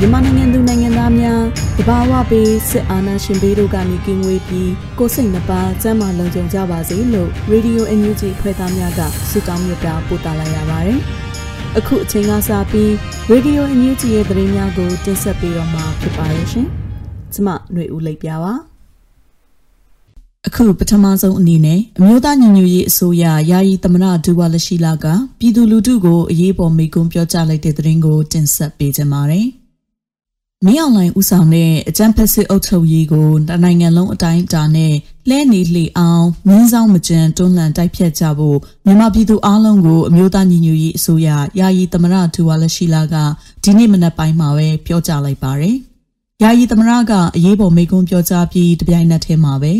မြန်မာနိုင်ငံသူနိုင်ငံသားများတဘာဝပေးစစ်အာဏာရှင်ပေးတို့ကနေကင်းဝေးပြီးကိုစိတ်နှပါစမ်းမလုံခြုံကြပါစေလို့ Radio NUG ဖွဲ့သားများကဆုတောင်းမြတ်တာပို့တာလိုက်ရပါတယ်။အခုအချိန်ကစပြီး Radio NUG ရဲ့သတင်းများကိုတင်ဆက်ပေးတော့မှာဖြစ်ပါရဲ့ရှင်။ကျမຫນွေဦးလိပ်ပြပါအခုပထမဆုံးအနေနဲ့အမျိုးသားညီညွတ်ရေးအစိုးရယာယီသမရဒူဝါလရှိလာကပြည်သူလူထုကိုအရေးပေါ်မေကွန်းပြောကြားလိုက်တဲ့သတင်းကိုတင်ဆက်ပေးကြပါမယ်။ မင်းအောင်လှိုင်ဦးဆောင်တဲ့အကြံဖက်စစ်အုပ်ချုပ်ရေးကိုနိုင်ငံလုံးအတိုင်းအတာနဲ့လဲနေလှအောင်မင်းဆောင်မကြံတွန်းလှန်တိုက်ဖြတ်ကြဖို့မြန်မာပြည်သူအလုံးကိုအမျိုးသားညီညွတ်ရေးအစိုးရယာယီသမရဒူဝါလက်ရှိလာကဒီနေ့မနက်ပိုင်းမှာပဲပြောကြားလိုက်ပါတယ်။ယာယီသမရကအရေးပေါ်မိန့်ခွန်းပြောကြားပြီးတပြိုင်နက်တည်းမှာပဲ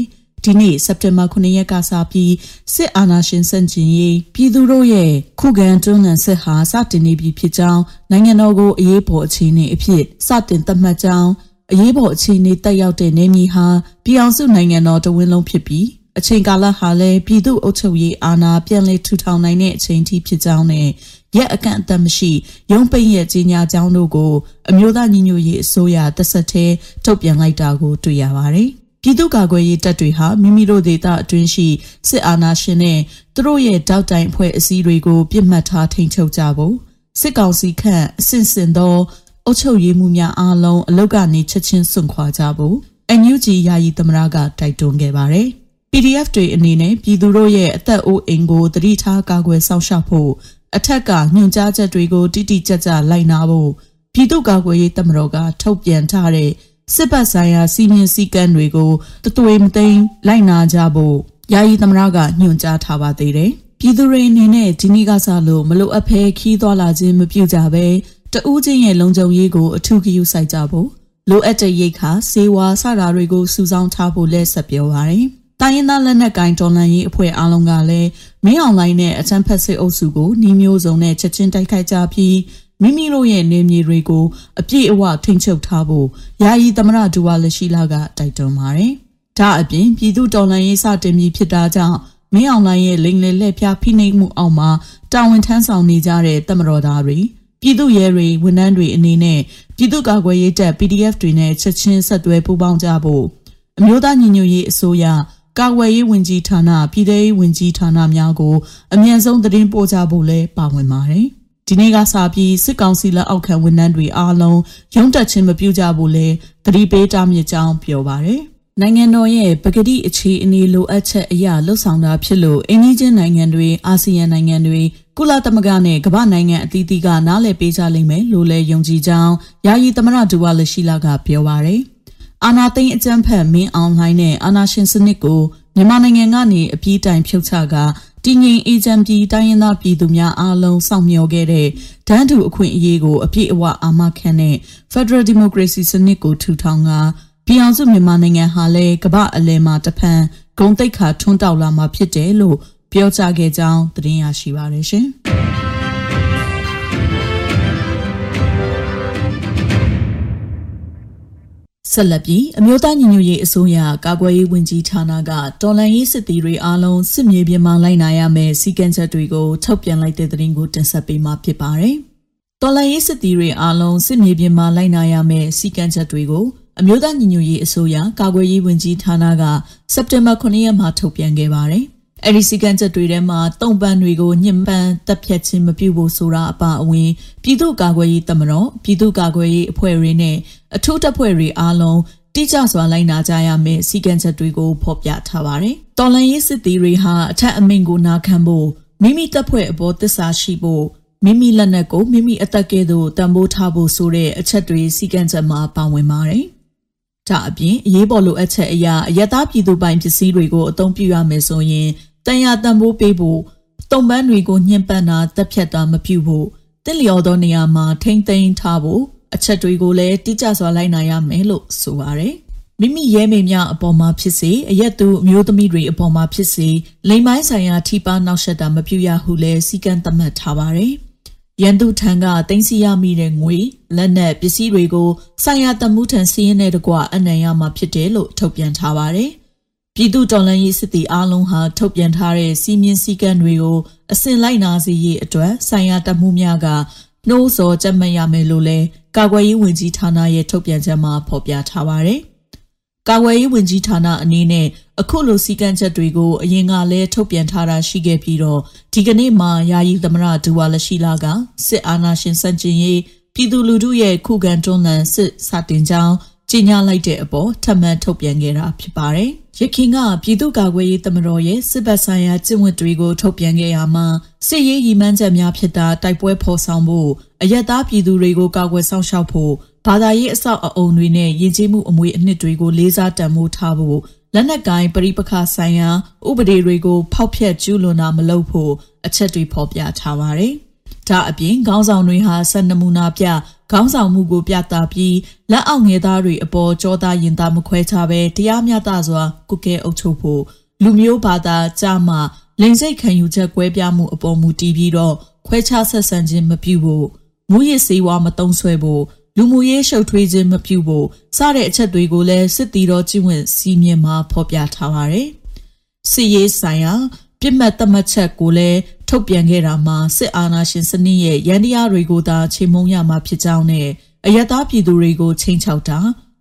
ဒီနေ့စက်တင်ဘာ9ရက်ကစပြီးစစ်အာဏာရှင်ဆန့်ကျင်ရေးပြည်သူတို့ရဲ့ခုခံတွန်းလှန်စစ်ဟာစတင်နေပြီဖြစ်ကြောင်းနိုင်ငံတော်ကိုအရေးပေါ်အခြေအနေအဖြစ်စတင်သတ်မှတ်ကြောင်းအရေးပေါ်အခြေအနေတက်ရောက်တဲ့နေမြေဟာပြည်အောင်စုနိုင်ငံတော်တဝင်းလုံးဖြစ်ပြီးအချိန်ကာလဟာလည်းပြည်သူ့အုပ်ချုပ်ရေးအာဏာပြန်လည်ထူထောင်နိုင်တဲ့အချိန်ထိဖြစ်ကြောင်းနဲ့ရက်အကန့်အသတ်မရှိရုံးပိတ်ရဲ့ကြီးညာကြောင်းတို့ကို အမျိုးသားညီညွတ်ရေးအစိုးရတဆက်သေးထုတ်ပြန်လိုက်တာကိုတွေ့ရပါတယ်။ ပြည်သူ့ကာကွယ်ရေးတပ်တွေဟာမိမိတို့ဒေသအတွင်းရှိစစ်အာဏာရှင်နဲ့သူတို့ရဲ့တောက်တိုင်အဖွဲ့အစည်းတွေကိုပြစ်မှတ်ထားထိန်ချုပ်ကြဖို့စစ်ကောင်စီခန့်အဆင့်ဆင့်သောအုပ်ချုပ်ရေးမှုများအားလုံးအလုတ်ကနေချက်ချင်းစွန့်ခွာကြဖို့ NUG ယာယီသမရကတိုက်တွန်းခဲ့ပါတယ်။ PDF တွေအနေနဲ့ပြည်သူတို့ရဲ့အသက်အိုးအိမ်ကိုတတိထားကာကွယ်စောင့်ရှောက်ဖို့အထက်ကညွှန်ကြားချက်တွေကိုတိတိကျကျလိုက်နာဖို့ပြည်သူ့ကာကွယ်ရေးတမတော်ကထုတ်ပြန်ထားတဲ့ စစ်ပတ်ဆိုင်ရာစီမင်းစည်းကမ်းတွေကိုတသွေးမသိမ်းလိုက်နာကြဖို့ယာယီသမရကညွှန်ကြားထားပါသေးတယ်။ပြည်သူတွေအနေနဲ့ဒီနေ့ကစလို့မလိုအပ်ဖဲခီးသွားလာခြင်းမပြုကြဘဲတဦးချင်းရဲ့လုံခြုံရေးကိုအထူးဂရုစိုက်ကြဖို့လိုအပ်တဲ့ရိတ်ခါစေဝါစတာတွေကိုစုဆောင်းထားဖို့လက်ဆက်ပြောပါရယ်။တိုင်းရင်းသားလက်နက်ကိုင်တော်လှန်ရေးအဖွဲ့အားလုံးကလည်းမင်းအောင်လိုင်းနဲ့အချမ်းဖက်စစ်အုပ်စုကိုနှီးမျိုးစုံနဲ့ချက်ချင်းတိုက်ခိုက်ကြပြီး မိမိတို့ရဲ့နေမြေတွေကိုအပြည့်အဝထိန်းချုပ်ထားဖို့ယာယီသမရဒူဝါလက်ရှိလာကတိုက်တွန်းပါတယ်။ဒါအပြင်ပြည်သူတော်လှန်ရေးစတင်ပြီးဖြစ်တာကြောင့်မင်းအောင်လှိုင်ရဲ့လိန်လေလက်ပြဖိနှိပ်မှုအောက်မှာတာဝန်ထမ်းဆောင်နေကြတဲ့တမတော်သားတွေပြည်သူရဲတွေဝန်ထမ်းတွေအနေနဲ့ပြည်သူ့ကာကွယ်ရေးတပ် PDF တွေနဲ့ချက်ချင်းဆက်သွယ်ပူးပေါင်းကြဖို့အမျိုးသားညီညွတ်ရေးအစိုးရကာကွယ်ရေးဝန်ကြီးဌာနပြည်ထောင်ရေးဝန်ကြီးဌာနများကိုအမြန်ဆုံးသတင်းပို့ကြဖို့လည်းပါဝင်ပါတယ်။ ဒီနေ့ကစပြီးစစ်ကောင်စီလက်အောက်ခံဝန်ထမ်းတွေအားလုံးရုံးတက်ခြင်းမပြုကြဘူးလဲသတိပေးတားမြစ်ကြောင်းပြောပါရယ်နိုင်ငံတော်ရဲ့ပကတိအခြေအနေလိုအပ်ချက်အရာလှုပ်ဆောင်တာဖြစ်လို့အင်းကြီးချင်းနိုင်ငံတွေအာဆီယံနိုင်ငံတွေကုလသမဂ္ဂနဲ့ကမ္ဘာနိုင်ငံအသီးသီးကနားလည်ပေးကြလိမ့်မယ်လို့လည်းယုံကြည်ကြောင်းယာယီသမရဒူဝါလရှိလာကပြောပါရယ်အာနာသိန်းအကြမ်းဖက်မင်းအောင်လှိုင်းနဲ့အာနာရှင်စနစ်ကိုမြန်မာနိုင်ငံကနေအပြေးတိုင်ဖြုတ်ချက တည်ငြိမ်အေဂျင့်ပြည်တိုင်းရင်းသားပြည်သူများအားလုံးစောင့်မျှော်ခဲ့တဲ့ဒန်းတူအခွင့်အရေးကိုအပြည့်အဝအာမခံတဲ့ Federal Democracy စနစ်ကိုထူထောင်ကပြည်အောင်စုမြန်မာနိုင်ငံဟာလည်းကမ္ဘာအလယ်မှာတဖန်ဂုံတိတ်ခါထွန်းတောက်လာမှာဖြစ်တယ်လို့ပြောကြားခဲ့ကြောင်းသတင်းရရှိပါရရှင်။ ဆက်လက်ပြီးအမျိုးသားညီညွတ်ရေးအစိုးရကာကွယ်ရေးဝန်ကြီးဌာနကတော်လှန်ရေးစစ်သည်တွေအားလုံးစစ်မြေပြင်မှာလိုက်နာရမယ့်စီကံချက်တွေကိုထုတ်ပြန်လိုက်တဲ့သတင်းကိုတင်ဆက်ပေးမှာဖြစ်ပါတယ်။တော်လှန်ရေးစစ်သည်တွေအားလုံးစစ်မြေပြင်မှာလိုက်နာရမယ့်စီကံချက်တွေကိုအမျိုးသားညီညွတ်ရေးအစိုးရကာကွယ်ရေးဝန်ကြီးဌာနကစက်တင်ဘာ9ရက်မှာထုတ်ပြန်ခဲ့ပါတယ်။ အဲဒီစည်းကမ်းချက်တွေထဲမှာတုံပန်းတွေကိုညှဉ်းပန်းတပ်ဖြတ်ခြင်းမပြုဖို့ဆိုတာအပအဝင်ပြည်သူ့ကာကွယ်ရေးတမတော်ပြည်သူ့ကာကွယ်ရေးအဖွဲ့တွေနဲ့အထူးတပ်ဖွဲ့တွေအားလုံးတိကျစွာလိုက်နာကြရမယ့်စည်းကမ်းချက်တွေကိုဖော်ပြထားပါတယ်။တော်လန်ရေးစစ်သည်တွေဟာအထက်အမိန့်ကိုနာခံဖို့မိမိတပ်ဖွဲ့အပေါ်တစ္ဆာရှိဖို့မိမိလက်နက်ကိုမိမိအသက်ကဲ့သို့တံပိုးထားဖို့ဆိုတဲ့အချက်တွေစည်းကမ်းချက်မှာပါဝင်ပါတယ်။ဒါအပြင်အရေးပေါ်လိုအပ်ချက်အရာအယက်သားပြည်သူပိုင်ပစ္စည်းတွေကိုအသုံးပြုရမယ်ဆိုရင် တန်ရာတံပိုးပေးဖို့တုံပန်းတွေကိုညှဉ်းပန်းတာတက်ဖြတ်တာမပြုဖို့တင့်လျော်သောနေရာမှာထိမ့်သိမ်းထားဖို့အချက်တွေကိုလည်းတိကျစွာလိုက်နိုင်ရမယ်လို့ဆိုပါတယ်။မိမိရဲမေများအပေါ်မှာဖြစ်စေအရက်သူအမျိုးသမီးတွေအပေါ်မှာဖြစ်စေလိမ်မိုင်းဆိုင်ရာထိပါနောက်ဆက်တာမပြုရဟုလည်းစီကံသတ်မှတ်ထားပါတယ်။ရန်သူထံကတင်စီရမိတဲ့ငွေလက်နက်ပစ္စည်းတွေကိုဆိုင်ရာတမှုထံစီးရင်တဲ့တကွအနံ့ရမှာဖြစ်တယ်လို့ထုတ်ပြန်ထားပါတယ်။ ပြည်သူတော်လှန်ရေးစစ်တီအားလုံးဟာထုတ်ပြန်ထားတဲ့စီမင်းစည်းကမ်းတွေကိုအစဉ်လိုက်နာစေရေးအတွက်ဆိုင်ရာတမှုများကနှိုးဆော်ကြက်မှတ်ရမယ်လို့လည်းကာကွယ်ရေးဝန်ကြီးဌာနရဲ့ထုတ်ပြန်ချက်မှာဖော်ပြထားပါတယ်။ကာကွယ်ရေးဝန်ကြီးဌာနအနေနဲ့အခုလိုစီကံချက်တွေကိုအရင်ကလည်းထုတ်ပြန်ထားတာရှိခဲ့ပြီးတော့ဒီကနေ့မှာယာယီသမရဒူဝါလရှိလာကစစ်အာဏာရှင်စန့်ကျင်ရေးပြည်သူလူထုရဲ့ခုခံတွန်းလှန်စစ်စတင်ကြောင်း ကြီးညာလိုက်တဲ့အပေါ်ထပ်မံထုတ်ပြန်ခဲ့တာဖြစ်ပါတယ်။ရခင်ကပြည်သူ့ကာကွယ်ရေးတမတော်ရဲ့စစ်ဘက်ဆိုင်ရာကျင့်ဝတ်တွေကိုထုတ်ပြန်ခဲ့ရမှာစစ်ရေးရည်မှန်းချက်များဖြစ်တာတိုက်ပွဲဖော်ဆောင်ဖို့အယက်သားပြည်သူတွေကိုကာကွယ်ဆောင်ရှောက်ဖို့ဘာသာရေးအဆောက်အအုံတွေနဲ့ယဉ်ကျေးမှုအမွေအနှစ်တွေကိုလေးစားတန်ဖိုးထားဖို့လက်နက်ကိုင်းပရိပခဆိုင်ရာဥပဒေတွေကိုဖောက်ဖျက်ကျူးလွန်တာမလုပ်ဖို့အချက်တွေဖော်ပြထားပါတယ်။ ဒါအပြင်ခေါင်းဆောင်တွေဟာဆက်နမူနာပြခေါင်းဆောင်မှုကိုပြသပြီးလက်အောက်ငယ်သားတွေအပေါ်ကြောသားရင်သားမခွဲခြားပဲတရားမျှတစွာကုကဲအုပ်ချုပ်ဖို့လူမျိုးဘာသာကြားမှလိန်စိတ်ခံယူချက်ကွဲပြားမှုအပေါ်မူတည်ပြီးတော့ခွဲခြားဆက်ဆံခြင်းမပြုဖို့မူရစ်စေဝါမတုံးဆွဲဖို့လူမှုရေးရှုပ်ထွေးခြင်းမပြုဖို့စတဲ့အချက်တွေကိုလည်းစစ်တီတော်ကြီးဝင်စီးမြင်မှာဖော်ပြထားပါတယ်။စစ်ရေးဆိုင်ရာပြစ်မှတ်သတ်မှတ်ချက်ကိုလည်း ထုတ်ပြန်ခဲ့တာမှာစစ်အာဏာရှင်စနစ်ရဲ့ရန်တရားတွေကိုသာချိန်မုံရမှာဖြစ်ကြောင်းနဲ့အယက်သားပြည်သူတွေကိုချိန်ချောက်တာ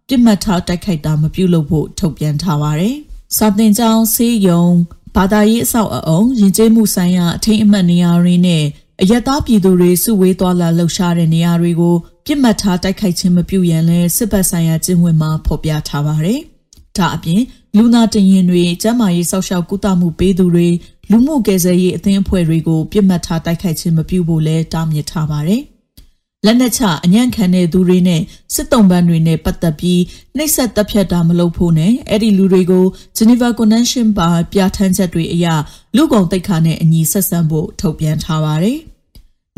ပြစ်မှတ်ထားတိုက်ခိုက်တာမပြုလုပ်ဖို့ထုတ်ပြန်ထားပါတယ်။စာတင်ကြောင်းဆေးရုံဘာသာရေးအဆောက်အအုံယဉ်ကျေးမှုဆိုင်ရာအထိမ်းအမှတ်နေရာတွေနဲ့အယက်သားပြည်သူတွေစုဝေးသွားလာလှုပ်ရှားတဲ့နေရာတွေကိုပြစ်မှတ်ထားတိုက်ခိုက်ခြင်းမပြုရန်လဲစစ်ပတ်ဆိုင်ရာကျင့်ဝတ်မှာဖော်ပြထားပါတယ်။ဒါအပြင် လူနာတင်ရင်တွေကျန်းမာရေးစောင့်ရှောက်ကုသမှုပေးသူတွေလူမှုကယ်ဆယ်ရေးအသင်းအဖွဲ့တွေကိုပြစ်မှတ်ထားတိုက်ခိုက်ခြင်းမပြုဖို့လဲတားမြစ်ထားပါတယ်။လက်နက်ချအညံ့ခံတဲ့သူတွေနဲ့စစ်တုံးပန်းတွေနဲ့ပတ်သက်ပြီးနှိပ်စက်တပ်ဖြတ်တာမလုပ်ဖို့နဲ့အဲ့ဒီလူတွေကို Geneva Convention ပါပြဋ္ဌာန်းချက်တွေအရလူကုန်တိတ်ခါနဲ့အညီဆက်ဆံဖို့ထုတ်ပြန်ထားပါတယ်။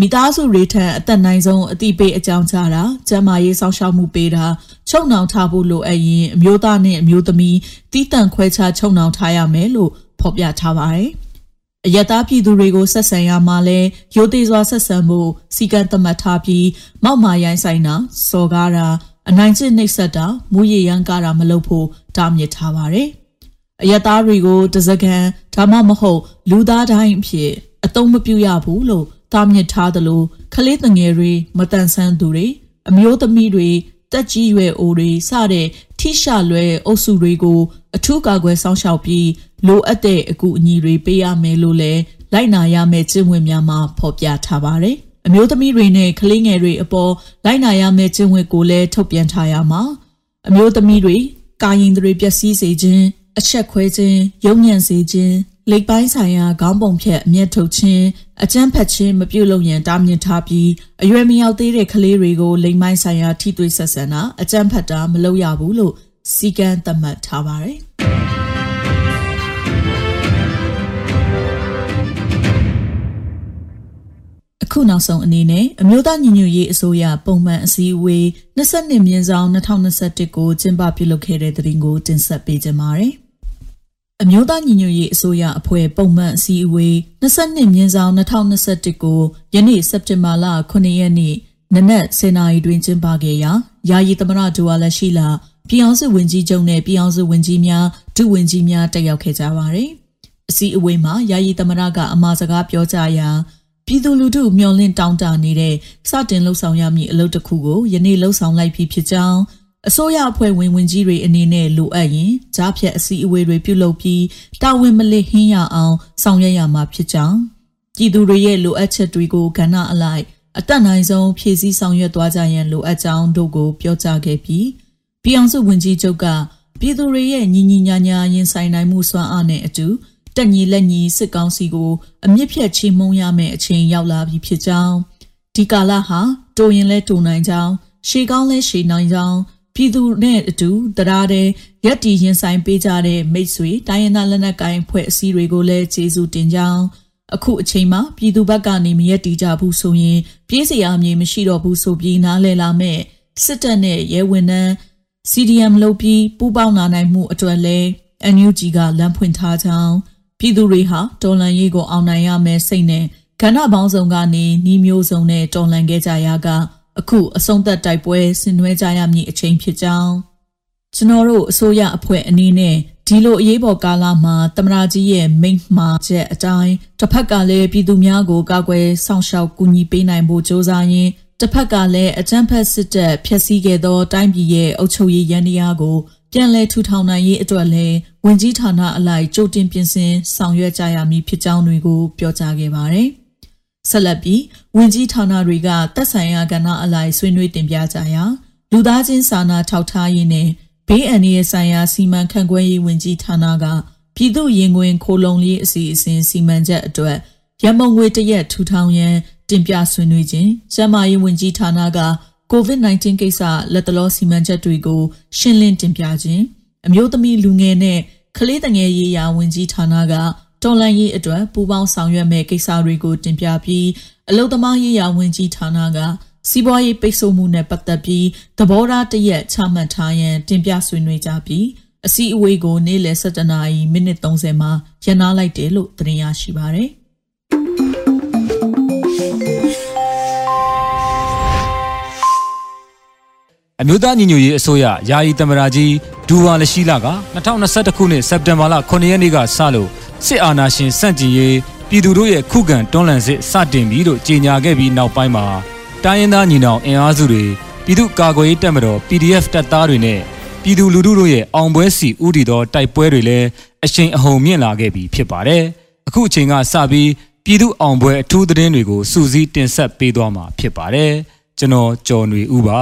မိသားစုတွေထံအသက်နိုင်ဆုံးအတိပေးအကြောင်းကြားတာကျန်းမာရေးစောင့်ရှောက်မှုပေးတာချုပ်နှောင်ထားဖို့လိုအပ်ရင်အမျိုးသားနဲ့အမျိုးသမီးတီးတန့်ခွဲခြားချုပ်နှောင်ထားရမယ်လို့ဖော်ပြထားပါတယ်။အယက်သားပြည်သူတွေကိုဆက်ဆံရမှာလဲရိုသေစွာဆက်ဆံဖို့စီကံသတ်မှတ်ထားပြီးမောက်မာရိုင်းဆိုင်တာစော်ကားတာအနိုင်ကျင့်နှိပ်စက်တာမူရည်ရန်ကားတာမလုပ်ဖို့တားမြစ်ထားပါတယ်။အယက်သားတွေကိုတစကန်ဒါမှမဟုတ်လူသားတိုင်းအဖြစ်အသုံးမပြုရဘူးလို့ တားမြစ်ထားသလိုခလေးတငယ်တွေမတန်ဆန်းသူတွေအမျိုးသမီးတွေတက်ကြီးရွယ်အိုတွေစတဲ့ထိရှလွဲအုပ်စုတွေကို အထူးကာကွယ်စောင့်ရှောက်ပြီးလိုအပ်တဲ့အကူအညီတွေပေးရမယ်လို့လည်းလိုက်နာရမယ့်ကျင့်ဝတ်များမှာဖော်ပြထားပါတယ်။အမျိုးသမီးတွေနဲ့ကလေးငယ်တွေအပေါ်လိုက်နာရမယ့်ကျင့်ဝတ်ကိုလည်းထုတ်ပြန်ထားရမှာအမျိုးသမီးတွေကာယင်တွေပျက်စီးစေခြင်းအချက်ခွဲခြင်းရုံညံ့စေခြင်း လိပ်ပိုင်းဆိုင်ရာခေါင်းပုံဖြတ်အမျက်ထုတ်ခြင်းအကြမ်းဖက်ခြင်းမပြုလုပ်ရန်တားမြစ်ထားပြီးအရွယ်မရောက်သေးတဲ့ကလေးတွေကိုလိမ်မိုင်းဆိုင်ရာထိတွေ့ဆက်ဆံတာအကြမ်းဖက်တာမလုပ်ရဘူးလို့စီကံသတ်မှတ်ထားပါတယ်အခုနောက်ဆုံးအနေနဲ့အမျိုးသားညီညွတ်ရေးအစိုးရပုံမှန်အစည်းအဝေး22မြင်းဆောင်2021ကိုကျင်းပပြုလုပ်ခဲ့တဲ့တဲ့တင်ကိုတင်ဆက်ပေးကြပါမယ်။ အမျိုးသားညီညွတ်ရေးအစိုးရအဖွဲ့ပုံမှန်အစည်းအဝေး22မြင်းဆောင်2021ကိုယနေ့စက်တင်ဘာလ9ရက်နေ့နနက်10:00နာရီတွင်ကျင်းပခဲ့ရာယာယီသမရဒူဝါလက်ရှိလာပြည်အောင်စုဝန်ကြီးချုပ်နဲ့ပြည်အောင်စုဝန်ကြီးများဒုဝန်ကြီးများတက်ရောက်ခဲ့ကြပါတယ်။အစည်းအဝေးမှာယာယီသမရကအမှာစကားပြောကြားရာပြည်သူလူထုမျှော်လင့်တောင်းတနေတဲ့စတင်လှုပ်ဆောင်ရမည့်အလုပ်တစ်ခုကိုယနေ့လှုပ်ဆောင်လိုက်ပြီးဖြစ်ကြောင်း အစိုးရအဖွဲ့ဝင်ဝင်ကြီးတွေအနေနဲ့လိုအပ်ရင်ကြားဖြတ်အစည်းအဝေးတွေပြုလုပ်ပြီးတာဝန်မလစ်ဟင်းရအောင်ဆောင်ရွက်ရမှာဖြစ်ကြောင်းပြည်သူတွေရဲ့လိုအပ်ချက်တွေကိုကဏ္ဍအလိုက်အတက်နိုင်ဆုံးဖြည့်ဆည်းဆောင်ရွက်သွားကြရန်လိုအပ်ကြောင်းတို့ကိုပြောကြားခဲ့ပြီးပြည်အောင်စုဝန်ကြီးချုပ်ကပြည်သူတွေရဲ့ညီညီညာညာရင်ဆိုင်နိုင်မှုစွမ်းအားနဲ့အတူတက်ညီလက်ညီစစ်ကောင်းစီကိုအမြင့်ဖြတ်ချေမှုန်းရမယ့်အချိန်ရောက်လာပြီဖြစ်ကြောင်းဒီကာလဟာတိုရင်လဲတိုနိုင်ကြောင်းရှေကောင်းလဲရှေနိုင်ကြောင်း ပြည်သူနဲ့အတူတရားတဲ့ရက်တီရင်ဆိုင်ပေးကြတဲ့မိတ်ဆွေတိုင်းရင်းသားလက်နက်ကိုင်ဖွဲ့အစည်းတွေကိုလည်းကျေးဇူးတင်ကြောင်းအခုအချိန်မှာပြည်သူဘက်ကနေမရက်တီကြဘူးဆိုရင်ပြေးစရာအမြင်မရှိတော့ဘူးဆိုပြီးနားလည်လာမဲ့စစ်တပ်နဲ့ရဲဝန်ထမ်း CDM လုပ်ပြီးပူးပေါင်းလာနိုင်မှုအတွက်လဲ NUG ကလမ်းဖွင့်ထားကြောင်းပြည်သူတွေဟာတော်လန်ရေးကိုအောင်နိုင်ရမယ်စိတ်နဲ့ကဏ္ဍပေါင်းစုံကနေနှီးမျိုးစုံနဲ့တော်လန်ခဲ့ကြရက အခုအဆုံးသက်တိုက်ပွဲဆင်နွှဲကြရမည့်အချိန်ဖြစ်ကြောင်းကျွန်တော်တို့အစိုးရအဖွဲ့အနေနဲ့ဒီလိုအရေးပေါ်ကာလမှာတမရာကြီးရဲ့မိန့်မှာချက်အတိုင်းတစ်ဖက်ကလည်းပြည်သူများကိုကာကွယ်ဆောင်ရှောက်ကူညီပေးနိုင်ဖို့ကြိုးစားရင်းတစ်ဖက်ကလည်းအကြမ်းဖက်စစ်တပ်ဖျက်ဆီးခဲ့သောတိုင်းပြည်ရဲ့အုပ်ချုပ်ရေးရန်တရားကိုပြန်လည်ထူထောင်နိုင်ရေးအတွက်လည်းဝင်ကြီးဌာနအလိုက်ကြိုတင်ပြင်ဆင်ဆောင်ရွက်ကြရမည်ဖြစ်ကြောင်းတွေကိုပြောကြားခဲ့ပါတယ်။ ဆက်လက်ပြီးဝင်ကြီးဌာနတွေကတက်ဆိုင်ရာကဏ္ဍအလိုက်ဆွေးနွေးတင်ပြကြရာလူသားချင်းစာနာထောက်ထားရေးနဲ့ဘေးအန္တရာယ်ဆိုင်ရာစီမံခန့်ခွဲရေးဝင်ကြီးဌာနကပြည်သူ့ရင်ခွင်ခိုလုံလေးအစီအစဉ်စီမံချက်အတွက်ရမုံငွေတရက်ထူထောင်ရန်တင်ပြဆွေးနွေးခြင်းကျန်းမာရေးဝန်ကြီးဌာနက COVID-19 ကိစ္စလက်တလောစီမံချက်တွေကိုရှင်းလင်းတင်ပြခြင်းအမျိုးသမီးလူငယ်နဲ့ကလေးငယ်ရေးရာဝန်ကြီးဌာနက တော်လန်ရေးအတွက်ပူးပေါင်းဆောင်ရွက်မဲ့ကိစ္စတွေကိုတင်ပြပြီးအလုသမားရေးရာဝန်ကြီးဌာနကစီးပွားရေးပိတ်ဆို့မှုနဲ့ပတ်သက်ပြီးသဘောထားတရက်ချမှတ်ထားရန်တင်ပြဆွေးနွေးကြပြီးအစည်းအဝေးကိုနေ့လယ်7:00နာရီမိနစ်30မှာရန်နာလိုက်တယ်လို့သတင်းရရှိပါရယ်အမျိုးသားညီညွတ်ရေးအစိုးရယာယီသမ္မတကြီးဒူဝါလရှိလာက2021ခုနှစ်စက်တင်ဘာလ9ရက်နေ့ကစလို့ စစ်အာဏာရှင်စန့်ကျင်ရေးပြည်သူတို့ရဲ့ခုခံတွန်းလှန်စစ်စတင်ပြီလို့ကြေညာခဲ့ပြီးနောက်ပိုင်းမှာတိုင်းရင်းသားညီနောင်အင်အားစုတွေပြည်သူ့ကာကွယ်ရေးတပ်မတော် PDF တပ်သားတွေနဲ့ပြည်သူလူထုတို့ရဲ့အောင်ပွဲစီဥတီသောတိုက်ပွဲတွေလည်းအရှိန်အဟုန်မြင့်လာခဲ့ပြီဖြစ်ပါတယ်။အခုအချိန်ကစပြီးပြည်သူ့အောင်ပွဲအထူးသတင်းတွေကိုစူးစီးတင်ဆက်ပေးသွားမှာဖြစ်ပါတယ်။ကျွန်တော်ကျော်နေဦးပါ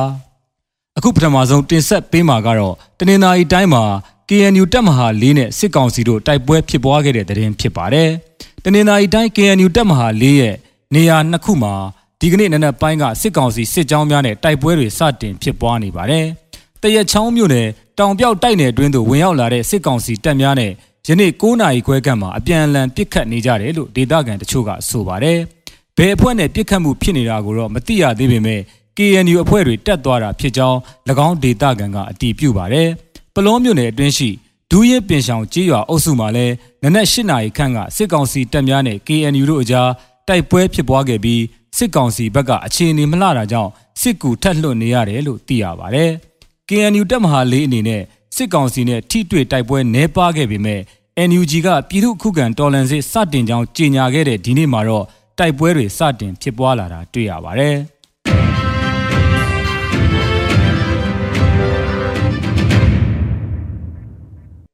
။အခုပထမဆုံးတင်ဆက်ပေးမှာကတော့တနင်္သာရီတိုင်းမှာ KNU တပ်မဟာ၄နဲ့စစ်ကောင်စီတို့တိုက်ပွဲဖြစ်ပွားခဲ့တဲ့တဲ့တင်ဖြစ်ပါတယ်။တနင်္သာရီတိုင်း KNU တပ်မဟာ၄ရဲ့နေရာနှစ်ခုမှာဒီကနေ့နနက်ပိုင်းကစစ်ကောင်စီစစ်ကြောင်းများနဲ့တိုက်ပွဲတွေစတင်ဖြစ်ပွားနေပါတယ်။တရက်ချောင်းမြို့နယ်တောင်ပြောက်တိုက်နယ်အတွင်းသို့ဝင်ရောက်လာတဲ့စစ်ကောင်စီတပ်များနဲ့ယနေ့9နာရီခွဲခန့်မှာအပြန်အလှန်ပစ်ခတ်နေကြတယ်လို့ဒေသခံတချို့ကဆိုပါတယ်။ဘယ်အဖွဲ့နဲ့ပစ်ခတ်မှုဖြစ်နေတာကိုတော့မသိရသေးပေမဲ့ KNU အဖွဲ့တွေတက်သွားတာဖြစ်ကြောင်း၎င်းဒေသခံကအတည်ပြုပါတယ်။ ပလောမြို့နယ်အတွင်းရှိဒူးရင်ပင်ဆောင်ကြေးရွာအုပ်စုမှာလည်းနနက်၈နာရီခန့်ကစစ်ကောင်စီတပ်များနဲ့ KNU တို့အကြားတိုက်ပွဲဖြစ်ပွားခဲ့ပြီးစစ်ကောင်စီဘက်ကအခြေအနေမလှတာကြောင့်စစ်ကူထက်လွတ်နေရတယ်လို့သိရပါတယ်။ KNU တပ်မဟာလေးအနေနဲ့စစ်ကောင်စီနဲ့ထိတွေ့တိုက်ပွဲနှဲပါခဲ့ပေမဲ့ NUG ကပြည်သူ့ခုခံတော်လှန်စစ်စတင်ကြောင်းကြေညာခဲ့တဲ့ဒီနေ့မှာတော့တိုက်ပွဲတွေစတင်ဖြစ်ပွားလာတာတွေ့ရပါတယ်။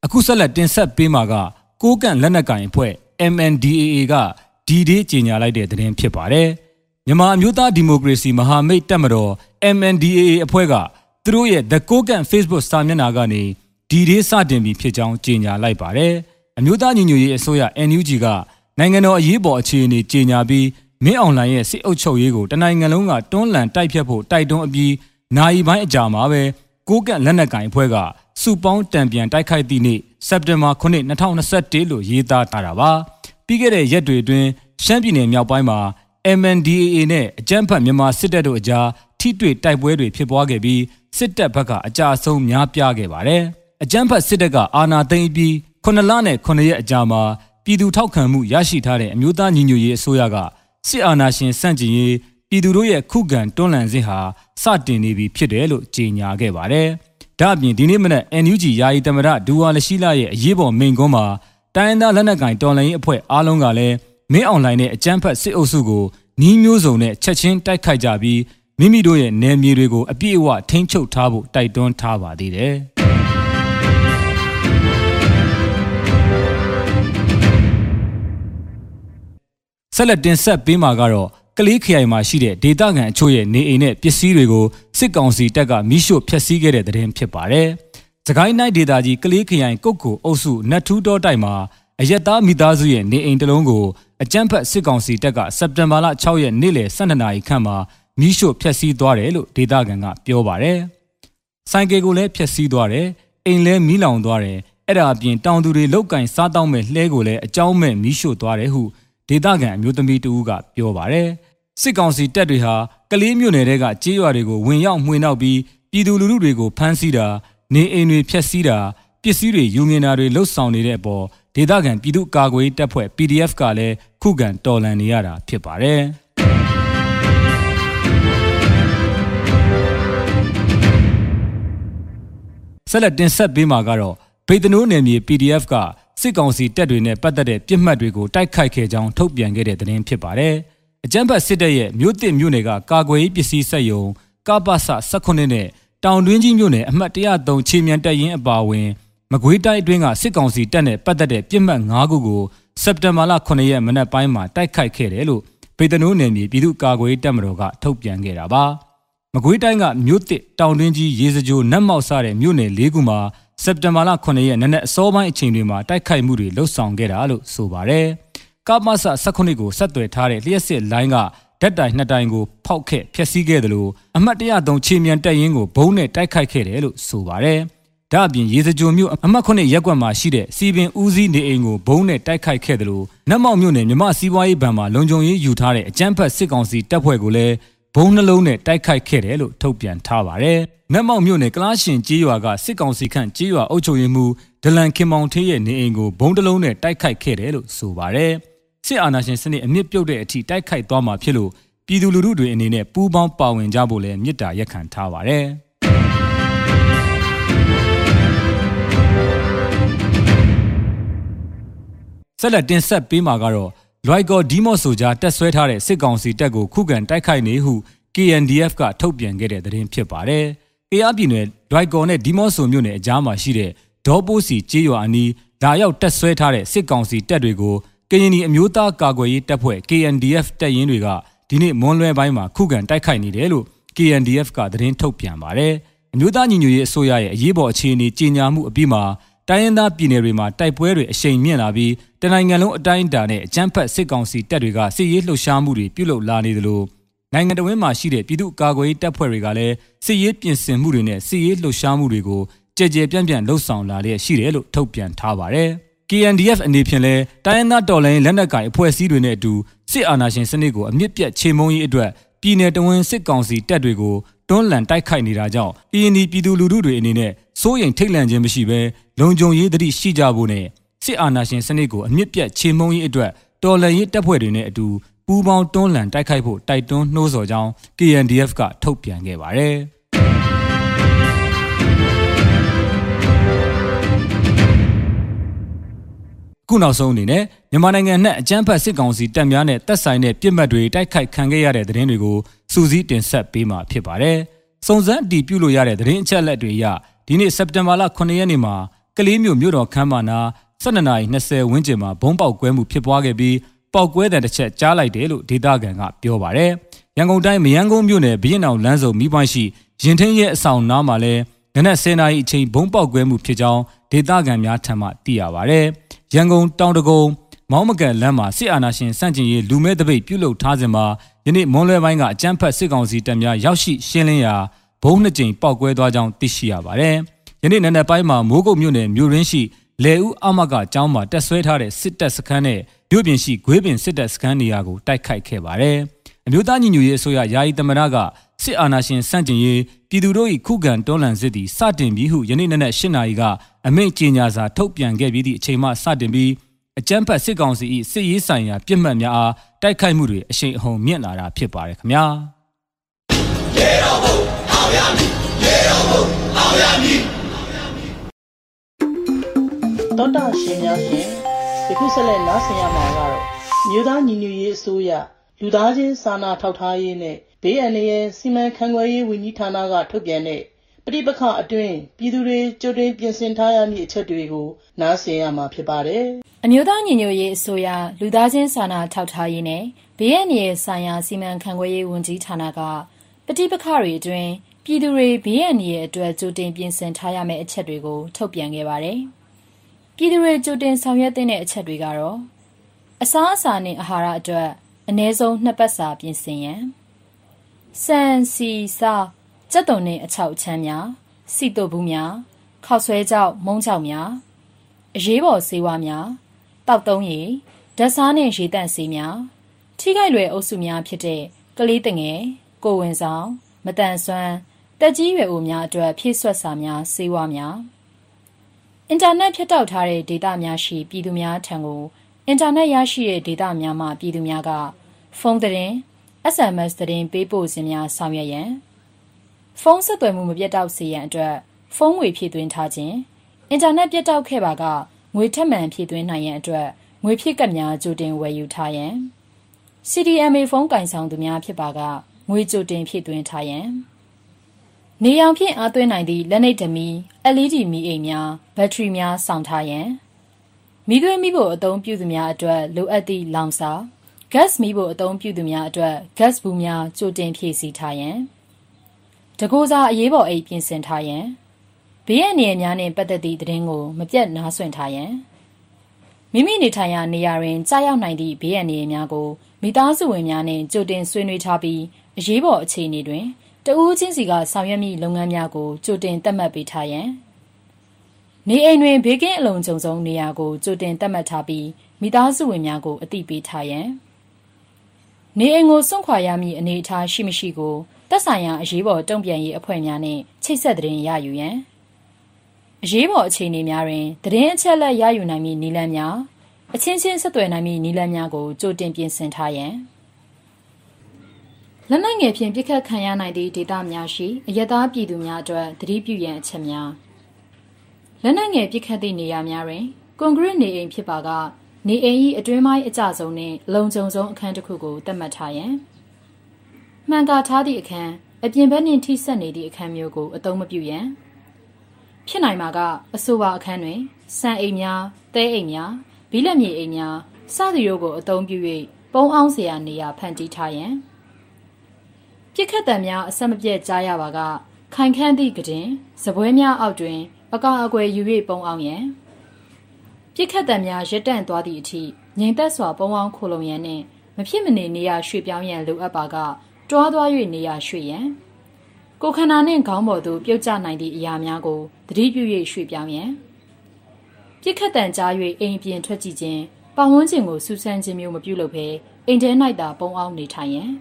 အခုဆက်လက်တင်ဆက်ပေးမှာကကိုကန့်လက်နက်ကင်အဖွဲ့ MNDAA ကဒီဒေးကြေညာလိုက်တဲ့သတင်းဖြစ်ပါတယ်။မြန်မာအမျိုးသားဒီမိုကရေစီမဟာမိတ်တပ်မတော် MNDAA အဖွဲ့ကသူတို့ရဲ့ The Kokan Facebook စာမျက်နှာကနေဒီဒေးစတင်ပြီးဖြစ်ကြောင်းကြေညာလိုက်ပါတယ်။အမျိုးသားညီညွတ်ရေးအစိုးရ NUG ကနိုင်ငံတော်အရေးပေါ်အခြေအနေကြေညာပြီးမင်းအောင်လှိုင်ရဲ့စစ်အုပ်ချုပ်ရေးကိုတနိုင်ငံလုံးကတွန်းလှန်တိုက်ဖြတ်ဖို့တိုက်တွန်းအပြီးနိုင်ပိုင်းအကြာမှာပဲ ကိုကန့်လက်နက်ကင်အဖွဲ့ကစုပေါင်းတံပြန်တိုက်ခိုက်သည့်နေ့စက်တင်ဘာ9 2021လို့ရေးသားထားတာပါပြီးခဲ့တဲ့ရက်တွေအတွင်းရှမ်းပြည်နယ်မြောက်ပိုင်းမှာ MNDAA နဲ့အကြမ်းဖက်မြန်မာစစ်တပ်တို့အကြားထိတွေ့တိုက်ပွဲတွေဖြစ်ပွားခဲ့ပြီးစစ်တပ်ဘက်ကအကြအဆုံးများပြားခဲ့ပါတယ်အကြမ်းဖက်စစ်တပ်ကအာဏာသိမ်းပြီး9လနဲ့9ရက်အကြာမှာပြည်သူထောက်ခံမှုရရှိထားတဲ့အမျိုးသားညီညွတ်ရေးအစိုးရကစစ်အာဏာရှင်စန့်ကျင်ရေး ပြည်သူတို့ရဲ့ခုခံတွန်းလှန်စစ်ဟာစတင်နေပြီဖြစ်တယ်လို့ကြေညာခဲ့ပါတယ်။ဒါအပြင်ဒီနေ့မနက် NUG ယာယီသမရဒူဝါလရှိလာရဲ့အရေးပေါ်မိန့်ခွန်းမှာတိုင်းရင်းသားလက်နက်ကိုင်တော်လှန်ရေးအဖွဲ့အားလုံးကလည်းမင်းအွန်လိုင်းနဲ့အကြမ်းဖက်စစ်အုပ်စုကိုနှီးမျိုးစုံနဲ့ချက်ချင်းတိုက်ခိုက်ကြပြီးမိမိတို့ရဲ့နယ်မြေတွေကိုအပြည့်အဝထိန်းချုပ်ထားဖို့တိုက်တွန်းထားပါသေးတယ်။ဆက်လက်တင်ဆက်ပေးမှာကတော့ ကလေးခရိုင်မှာရှိတဲ့ဒေသခံအချို့ရဲ့နေအိမ်နဲ့ပစ္စည်းတွေကိုစစ်ကောင်စီတပ်ကမိရှို့ဖျက်ဆီးခဲ့တဲ့တဲ့တင်ဖြစ်ပါတယ်။စကိုင်းနိုင်ဒေသကြီးကလေးခရိုင်ကုတ်ကိုအုပ်စုနတ်ထူးတောတိုက်မှာအရက်သားမိသားစုရဲ့နေအိမ်တစ်လုံးကိုအကြမ်းဖက်စစ်ကောင်စီတပ်ကစက်တင်ဘာလ6ရက်နေ့လယ်12နာရီခန့်မှာမိရှို့ဖျက်ဆီးသွားတယ်လို့ဒေသခံကပြောပါတယ်။ဆိုင်ကယ်ကိုလည်းဖျက်ဆီးသွားတယ်။အိမ်လည်းမီးလောင်သွားတယ်။အဲ့ဒါအပြင်တောင်သူတွေလောက်ကင်စားတောင်းမဲ့လှဲကိုလည်းအကြောင်းမဲ့မိရှို့သွားတယ်ဟုဒေသခံအမျိုးသမီးတဦးကပြောပါတယ်။ စစ်ကောင်စီတပ်တွေဟာကလေးမြို့နယ်တွေကကြေးရွာတွေကိုဝင်ရောက်မှွေနှောက်ပြီးပြည်သူလူထုတွေကိုဖမ်းဆီးတာနေအိမ်တွေဖျက်ဆီးတာပစ္စည်းတွေယူမြင်တာတွေလှုပ်ဆောင်နေတဲ့အပေါ်ဒေသခံပြည်သူ့ကာကွယ်တပ်ဖွဲ့ PDF ကလည်းခုခံတော်လှန်နေရတာဖြစ်ပါတယ်။ဆက်လက်တင်ဆက်ပေးမှာကတော့ဗေဒနိုးနယ်မြေ PDF ကစစ်ကောင်စီတပ်တွေနဲ့ပတ်သက်တဲ့ပြစ်မှတ်တွေကိုတိုက်ခိုက်ခဲ့ကြောင်းထုတ်ပြန်ခဲ့တဲ့သတင်းဖြစ်ပါတယ်။ အကြမ်းဖက်စစ်တပ်ရဲ့မြို့တစ်မြို့နယ်ကကာကွယ်ရေးပစ္စည်းစက်ယုံကပ္ပစ18နဲ့တောင်တွင်းကြီးမြို့နယ်အမှတ်103ခြေမြန်တပ်ရင်းအပါအဝင်မကွေးတိုင်းအတွင်းကစစ်ကောင်စီတပ်နဲ့ပတ်သက်တဲ့ပြစ်မှတ်၅ခုကိုစက်တင်ဘာလ9ရက်မနက်ပိုင်းမှာတိုက်ခိုက်ခဲ့တယ်လို့ပေတနိုးနယ်မြေပြည်သူ့ကာကွယ်ရေးတပ်မတော်ကထုတ်ပြန်ခဲ့တာပါ။မကွေးတိုင်းကမြို့တစ်တောင်တွင်းကြီးရေစကြိုနတ်မောက်စတဲ့မြို့နယ်၄ခုမှာစက်တင်ဘာလ9ရက်နနက်အစောပိုင်းအချိန်တွေမှာတိုက်ခိုက်မှုတွေလှုပ်ဆောင်ခဲ့တာလို့ဆိုပါတယ်။ ကာမဆ18ကိုဆက်သွယ်ထားတဲ့လျှက်စစ်လိုင်းကဓာတ်တိုင်နှစ်တိုင်ကိုဖောက်ခဲ့ဖျက်ဆီးခဲ့တယ်လို့အမှတ်103ခြေမြန်တက်ရင်ကိုဘုံနဲ့တိုက်ခိုက်ခဲ့တယ်လို့ဆိုပါတယ်။ဒါအပြင်ရေစကြိုမြို့အမှတ်9ရက်ကွက်မှာရှိတဲ့စီပင်ဦးစီးနေအိမ်ကိုဘုံနဲ့တိုက်ခိုက်ခဲ့တယ်လို့နတ်မောက်မြို့နယ်မြမစီးပွားရေးဘဏ်မှာလုံခြုံရေးယူထားတဲ့အကြမ်းဖက်စစ်ကောင်စီတပ်ဖွဲ့ကိုလည်းဘုံနှလုံးနဲ့တိုက်ခိုက်ခဲ့တယ်လို့ထုတ်ပြန်ထားပါတယ်။နတ်မောက်မြို့နယ်ကလားရှင်ကြေးရွာကစစ်ကောင်စီခန့်ကြေးရွာအုပ်ချုပ်ရေးမှူးဒလန်ခင်မောင်ထေးရဲ့နေအိမ်ကိုဘုံတစ်လုံးနဲ့တိုက်ခိုက်ခဲ့တယ်လို့ဆိုပါတယ်။ စစ်အာဏာရှင်စနစ်အမြင့်ပြုတ်တဲ့အထိတိုက်ခိုက်သွားမှာဖြစ်လို့ပြည်သူလူထုတွေအနေနဲ့ပူးပေါင်းပါဝင်ကြဖို့လည်းမြစ်တာရက်ခံထားပါတယ်။ဆက်လက်တင်ဆက်ပေးမှာကတော့လွိုက်ကော်ဒီမော့ဆိုကြားတက်ဆွဲထားတဲ့စစ်ကောင်စီတပ်ကိုခုခံတိုက်ခိုက်နေဟု KNDF ကထုတ်ပြန်ခဲ့တဲ့သတင်းဖြစ်ပါတယ်။အေးအပြည်နယ်လွိုက်ကော်နဲ့ဒီမော့ဆိုမြို့နယ်အကြားမှာရှိတဲ့ဒေါ်ပိုးစီကျေးရွာအနီးလာရောက်တက်ဆွဲထားတဲ့စစ်ကောင်စီတပ်တွေကို ကရင်နီအမျိုးသားကာကွယ်ရေးတပ်ဖွဲ့ KNDF တပ်ရင်းတွေကဒီနေ့မွန်းလွဲပိုင်းမှာခုခံတိုက်ခိုက်နေတယ်လို့ KNDF ကသတင်းထုတ်ပြန်ပါတယ်။အမျိုးသားညီညွတ်ရေးအစိုးရရဲ့အရေးပေါ်အခြေအနေကြီးညာမှုအပြီးမှာတိုင်းရင်းသားပြည်နယ်တွေမှာတိုက်ပွဲတွေအရှိန်မြင့်လာပြီးတနိုင်ငံလုံးအတိုင်းအတာနဲ့အကြမ်းဖက်စစ်ကောင်စီတပ်တွေကစစ်ရေးလှုပ်ရှားမှုတွေပြုလုပ်လာနေသလိုနိုင်ငံတော်ဝန်မှာရှိတဲ့ပြည်သူ့ကာကွယ်ရေးတပ်ဖွဲ့တွေကလည်းစစ်ရေးပြင်ဆင်မှုတွေနဲ့စစ်ရေးလှုပ်ရှားမှုတွေကိုကြည်ကြဲပြန့်ပြန့်လှုပ်ဆောင်လာလျက်ရှိတယ်လို့ထုတ်ပြန်ထားပါတယ်။ KNDF အနေဖြင့်လဲတိုင်းရင်းသားတော်လှန်ရေးလက်နက်ကိုင်အဖွဲ့အစည်းတွေနဲ့အတူစစ်အာဏာရှင်စနစ်ကိုအမြင့်ပြတ်ချေမှုန်းရေးအတွက်ပြည်내တဝင်းစစ်ကောင်စီတပ်တွေကိုတွန်းလှန်တိုက်ခိုက်နေတာကြောင့် PND ပြည်သူလူထုတွေအနေနဲ့စိုးရိမ်ထိတ်လန့်ခြင်းမရှိဘဲလုံခြုံရေးသတိရှိကြဖို့နဲ့စစ်အာဏာရှင်စနစ်ကိုအမြင့်ပြတ်ချေမှုန်းရေးအတွက်တော်လှန်ရေးတပ်ဖွဲ့တွေနဲ့အတူပူးပေါင်းတွန်းလှန်တိုက်ခိုက်ဖို့တိုက်တွန်းနှိုးဆော်ကြောင်း KNDF ကထုတ်ပြန်ခဲ့ပါတယ်။ ခုနောက်ဆုံးအနေနဲ့မြန်မာနိုင်ငံနဲ့အကြမ်းဖက်စစ်ကောင်စီတပ်များနဲ့တပ်ဆိုင်တဲ့ပြစ်မှတ်တွေတိုက်ခိုက်ခံခဲ့ရတဲ့သတင်းတွေကိုစူးစီးတင်ဆက်ပေးမှာဖြစ်ပါတယ်။စုံစမ်းတည်ပြုလို့ရတဲ့သတင်းအချက်အလက်တွေအရဒီနေ့စက်တင်ဘာလ9ရက်နေ့မှာကလေးမျိုးမြို့တော်ခမ်းမနာ12:20ဝန်းကျင်မှာဘုံပေါက်ကွဲမှုဖြစ်ပွားခဲ့ပြီးပေါက်ကွဲတဲ့တစ်ချက်ကြားလိုက်တယ်လို့ဒေသခံကပြောပါတယ်။ရန်ကုန်တိုင်းမယန်းကုန်းမြို့နယ်ဘရင်အောင်လမ်းစုံမိပွိုင်းရှိရင်ထင်းရဲ့အဆောင်နားမှာလဲနနက်10:00နာရီအချိန်ဘုံပေါက်ကွဲမှုဖြစ်ကြောင်းဒေသခံများထံမှသိရပါတယ်။ ရန်ကုန်တောင်တကုံမောင်းမကန်လမ်းမှာစစ်အာဏာရှင်စန့်ကျင်ရေးလူမဲတပိတ်ပြုလုပ်ထားစဉ်မှာယနေ့မွန်လွယ်ပိုင်းကအကြမ်းဖက်စစ်ကောင်စီတပ်များရောက်ရှိရှင်းလင်းရာဘုံနှစ်ကြိမ်ပောက်ကွဲသွားကြောင်းသိရှိရပါတယ်။ယနေ့နံနက်ပိုင်းမှာမိုးကုတ်မြို့နယ်မြို့ရင်းရှိလေဦးအမကကျောင်းမှာတက်ဆွဲထားတဲ့စစ်တပ်စခန်းနဲ့မြို့ပြင်ရှိဂွေးပင်စစ်တပ်စခန်းနေရာကိုတိုက်ခိုက်ခဲ့ပါတယ်။အမျိုးသားညီညွတ်ရေးအစိုးရယာယီသမရက စစ်အာဏာရှင်စန့်ကျင်ရေးပြည်သူတို့၏ခုခံတွန်းလှန်စစ်သည်စတင်ပြီးဟုယနေ့နနက်၈နာရီကအမိန့်ကြေညာစာထုတ်ပြန်ခဲ့ပြီးသည့်အချိန်မှစတင်ပြီးအကြမ်းဖက်စစ်ကောင်စီ၏စစ်ရေးဆိုင်ရာပြစ်မှတ်များအားတိုက်ခိုက်မှုတွေအရှိန်အဟုန်မြင့်လာတာဖြစ်ပါတယ်ခင်ဗျာရေတော်ဘုံအောင်ရမည်ရေတော်ဘုံအောင်ရမည်တောတာရှင်များရှင်ယခုဆက်လက်နားဆင်ရမှာကတော့မြို့သားညီညွတ်ရေးအစိုးရလူသားချင်းစာနာထောက်ထားရေးနဲ့ ဘေးအန္တရာယ်စီမံခန့်ခွဲရေးဝန်ကြီးဌာနကထုတ်ပြန်တဲ့ပဋိပက္ခအတွင်းပြည်သူတွေကြိုတင်ပြင်ဆင်ထားရမည့်အချက်တွေကိုနားဆင်ရမှာဖြစ်ပါတယ်။အမျိုးသားညီညွတ်ရေးအစိုးရလူသားချင်းစာနာထောက်ထားရေးနဲ့ဘေးအန္တရာယ်ဆိုင်ရာစီမံခန့်ခွဲရေးဝန်ကြီးဌာနကပဋိပက္ခတွေအတွင်းပြည်သူတွေဘေးအန္တရာယ်အတွက်ကြိုတင်ပြင်ဆင်ထားရမယ့်အချက်တွေကိုထုတ်ပြန်ခဲ့ပါတယ်။ပြည်သူတွေကြိုတင်ဆောင်ရွက်တဲ့အချက်တွေကတော့အစားအစာနဲ့အာဟာရအတွက်အနည်းဆုံးနှစ်ပတ်စာပြင်ဆင်ရန် စံစီစာကြက်တုံနဲ့အချောက်ချမ်းများစီတုပ်ဘူးများခောက်ဆွဲကြောက်မုံကြောက်များအရေးပေါ်ဆေးဝါးများတောက်သုံးရည်ဓာတ်စားနဲ့ရေတန့်ဆေးများထိခိုက်လွယ်အုပ်စုများဖြစ်တဲ့ကလေးတငယ်ကိုဝင်ဆောင်မတန်ဆွမ်းတက်ကြီးရွယ်အိုများအတွက်ဖြည့်ဆွတ်စာများဆေးဝါးများအင်တာနက်ဖြတ်တောက်ထားတဲ့ဒေတာများရှိပြည်သူများထံကိုအင်တာနက်ရရှိတဲ့ဒေတာများမှပြည်သူများကဖုန်းသတင်း SMS သတင်းပေးပို့ခြင်းများဆောင်ရွက်ရန်ဖုန်းဆက်သွယ်မှုမပြတ်တောက်စေရန်အတွက်ဖုန်းငွေဖြည့်သွင်းထားခြင်းအင်တာနက်ပြတ်တောက်ခဲ့ပါကငွေထက်မှန်ဖြည့်သွင်းနိုင်ရန်အတွက်ငွေဖြည့်ကပ်များကြိုတင်ဝယ်ယူထားရန် CDMA ဖုန်းကင်ဆောင်သူများဖြစ်ပါကငွေကြိုတင်ဖြည့်သွင်းထားရန်နေရောင်ဖြင့်အားသွင်းနိုင်သည့်လက်နှိပ်ဓမီ LED မီးအိမ်များဘက်ထရီများစောင့်ထားရန်မိသွေးမိဖို့အသုံးပြုသူများအတွက်လိုအပ်သည့်လောင်စာ gas မိဖို့အသုံးပြုသူများအတွက် gas ဘူးများကြိုတင်ဖြည့်ဆည်းထားရန်တကူစားအရေးပေါ်အိတ်ပြင်ဆင်ထားရန်ဘေးရန်နေရာများနှင့်ပတ်သက်သည့်သတင်းကိုမပြတ်နားဆွင့်ထားရန်မိမိနေထိုင်ရာနေရာတွင်ကြားရောက်နိုင်သည့်ဘေးရန်နေရာများကိုမိသားစုဝင်များနှင့်ကြိုတင်ဆွေးနွေးထားပြီးအရေးပေါ်အခြေအနေတွင်တဦးချင်းစီကဆောင်ရွက်မိလုပ်ငန်းများကိုကြိုတင်သတ်မှတ်ပေးထားရန်နေအိမ်တွင်ဘေးကင်းအလုံးစုံဆုံးနေရာကိုကြိုတင်သတ်မှတ်ထားပြီးမိသားစုဝင်များကိုအသိပေးထားရန် နေအိမ်ကိုစွန့်ခွာရမည့်အနေအထားရှိမရှိကိုသက်ဆိုင်ရာအရေးပေါ်တုံ့ပြန်ရေးအဖွဲ့များနှင့်ချိတ်ဆက်သတင်းရယူရန်အရေးပေါ်အခြေအနေများတွင်သတင်းအချက်အလက်ရယူနိုင်မည့်နည်းလမ်းများအချင်းချင်းဆက်သွယ်နိုင်မည့်နည်းလမ်းများကိုကြိုတင်ပြင်ဆင်ထားရန်လက်နက်ငယ်ဖြင့်ပြစ်ခတ်ခံရနိုင်သည့်ဒေသများရှိအယက်သားပြည်သူများအတွက်သတိပြုရန်အချက်များလက်နက်ငယ်ပြစ်ခတ်သည့်နေရာများတွင်ကွန်ကရစ်နေအိမ်ဖြစ်ပါက နေအိမ်ဤအတွင်းပိုင်းအကျဆုံးနှင့်လုံခြုံဆုံးအခန်းတစ်ခုကိုသတ်မှတ်ထားရန်မှန်ကာထားသည့်အခန်းအပြင်ဘက်နှင့်ထိစပ်နေသည့်အခန်းမျိုးကိုအသုံးမပြုရန်ဖြစ်နိုင်မှာကအဆိုပါအခန်းတွင်စံအိမ်များ၊တဲအိမ်များ၊ဘီလက်မြေအိမ်များစသည်တို့ကိုအသုံးပြု၍ပုံအောင်စရာနေရာဖန်တီးထားရန်ပြစ်ခတ်တံများအဆက်မပြတ်ကြားရပါကခိုင်ခန့်သည့်ကတင်စပွဲများအောက်တွင်အကာအကွယ်ယူ၍ပုံအောင်ရန်။ ပြစ်ခတ်တံများရက်တန့်သွားသည့်အထိငြိမ်သက်စွာပုံအောင်ခိုလုံရန်နှင့်မဖြစ်မနေနေရရွှေ့ပြောင်းရန်လိုအပ်ပါကတွားသွား၍နေရရွှေ့ရန်ကိုခန္ဓာနှင့်ခေါင်းပေါ်သို့ပြုတ်ကျနိုင်သည့်အရာများကိုသတိပြု၍ရွှေ့ပြောင်းရန်ပြစ်ခတ်တံကြား၍အိမ်ပြင်ထွက်ကြည့်ခြင်းပတ်ဝန်းကျင်ကိုစူးစမ်းခြင်းမျိုးမပြုလုပ်ဘဲအိမ်ထဲ၌သာပုံအောင်နေထိုင်ရန်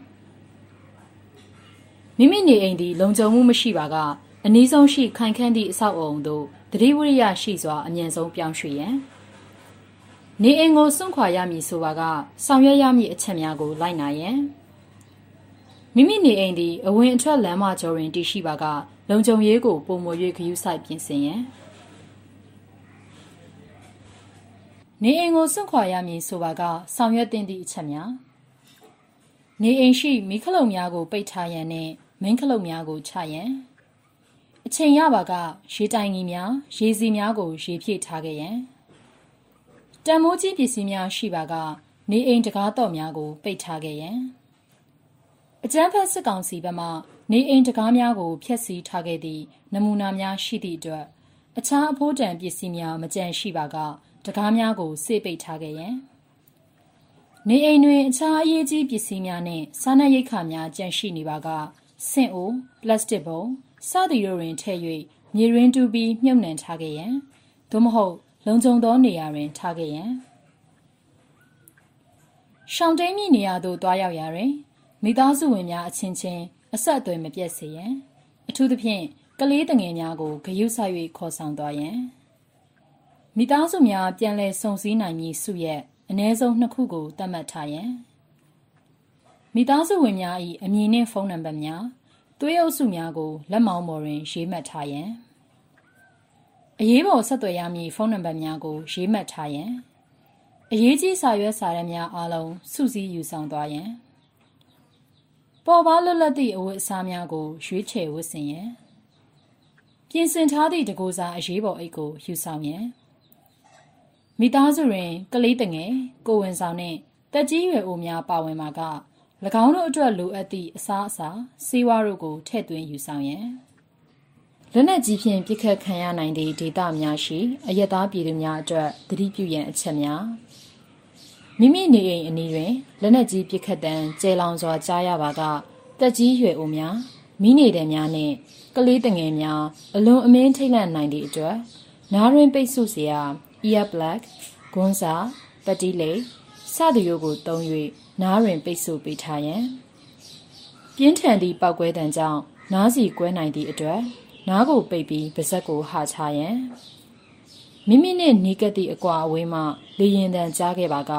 မိမိနေအိမ်သည်လုံခြုံမှုမရှိပါကအနည်းဆုံးရှိခိုင်ခန့်သည့်အဆောက်အအုံသို့တတိဝရိယရှိစွာအမြင့်ဆုံးပြောင်းရွှေ့ရန် နေအိမ်ကိုစွန့်ခွာရမည်ဆိုပါကဆောင်ရွက်ရမည့်အချက်များကိုလိုက်နာရန်မိမိနေအိမ်သည်အဝင်အထွက်လမ်းမကျော်တွင်တည်ရှိပါကလုံခြုံရေးကိုပုံမွေ၍ဂရုစိုက်ပြင်ဆင်ရန်နေအိမ်ကိုစွန့်ခွာရမည်ဆိုပါကဆောင်ရွက်သင့်သည့်အချက်များနေအိမ်ရှိမိခလုံများကိုပိတ်ထားရန်နှင့်မင်းခလုတ်များကိုချရန်အချိန်ရပါကရေတိုင်ကြီးများရေစီများကိုရေဖြည့်ထားခဲ့ရန် တံမိုးကြီးပစ္စည်းများရှိပါကနေအိမ်တကားတော့များကို ပိတ်ထားခဲ့ရန်အကျန်းဖက်စစ်ကောင်စီဘက်မှနေအိမ်တကားများကိုဖျက်ဆီးထားခဲ့သည့်နမူနာများရှိသည့်အတွက်အခြားအဖိုးတန်ပစ္စည်းများမကြံရှိပါကတကားများကိုစေပိတ်ထားခဲ့ရန်နေအိမ်တွင်အခြားအရေးကြီးပစ္စည်းများနှင့်စားနပ်ရိက္ခာများကြန့်ရှိနေပါကဆင့်အိုပလတ်စတစ်ပုံစသည်တို့တွင်ထည့်၍မြေရင်းတူပြီးမြုပ်နှံထားခဲ့ရန်သို့မဟုတ် လုံခြုံသောနေရာတွင်ထားခဲ့ရန်ရှောင်းတိန်မြနေရာသို့တွားရောက်ရာတွင်မိသားစုဝင်များအချင်းချင်းအဆက်အသွယ်မပြတ်စေရန်အထူးသဖြင့်ကလေးတငယ်များကိုဂရုစိုက်၍ခေါ်ဆောင်သွားရန်မိသားစုများပြန်လည်စုံစည်းနိုင်မည်စုရက်အ ਨੇ ဆုံးနှစ်ခုကိုသတ်မှတ်ထားရန်မိသားစုဝင်များ၏အမည်နှင့်ဖုန်းနံပါတ်များသွေးအုပ်စုများကိုလက်မောင်းပေါ်တွင်ရေးမှတ်ထားရန် အရေးပေါ်ဆက်သွယ်ရမည့်ဖုန်းနံပါတ်များကိုရေးမှတ်ထားရန်အရေးကြီးစာရွက်စာတမ်းများအားလုံးစုစည်းယူဆောင်သွားရန်ပေါ်ပါလွတ်လပ်သည့်အဝတ်အစားများကိုရွေးချယ်ဝတ်ဆင်ရန်ပြင်ဆင်ထားသည့်တကူစားအရေးပေါ်အိတ်ကိုယူဆောင်ရန်မိသားစုတွင်ကလေးတငယ်ကိုဝင်ဆောင်နှင့်တက်ကြီးရွယ်အိုများပါဝင်မှာက၎င်းတို့အတွက်လိုအပ်သည့်အစားအစာစေဝါတို့ကိုထည့်သွင်းယူဆောင်ရန် လက်နက်ကြီးဖြင့်ပစ်ခတ်ခံရနိုင်သည့်ဒေသများရှိအရက်သားပြည်သူများအတွက်သတိပြုရန်အချက်များမိမိနေအိမ်အနီးတွင်လက်နက်ကြီးပစ်ခတ်တံကျဲလောင်စွာကြားရပါကတက်ကြီးရွယ်အိုများမိနေတဲ့များနှင့်ကလေးတငယ်များအလွန်အမင်းထိတ်လန့်နိုင်သည့်အတွက်နားရင်းပိတ်ဆို့စရာ ear plug ဂွန်းစာပတိလိစသတို့ကိုတုံး၍နားရင်းပိတ်ဆို့ပေးထားရန်ပြင်းထန်သည့်ပောက်ကွဲတံကြောင့်နားစီကွဲနိုင်သည့်အတွက် နားကိုပိတ်ပြီးပါဇက်ကိုဟာချရန်မိမိနှင့်နီးကပ်သည့်အကွာအဝေးမှလေရင်တံကြားခဲ့ပါက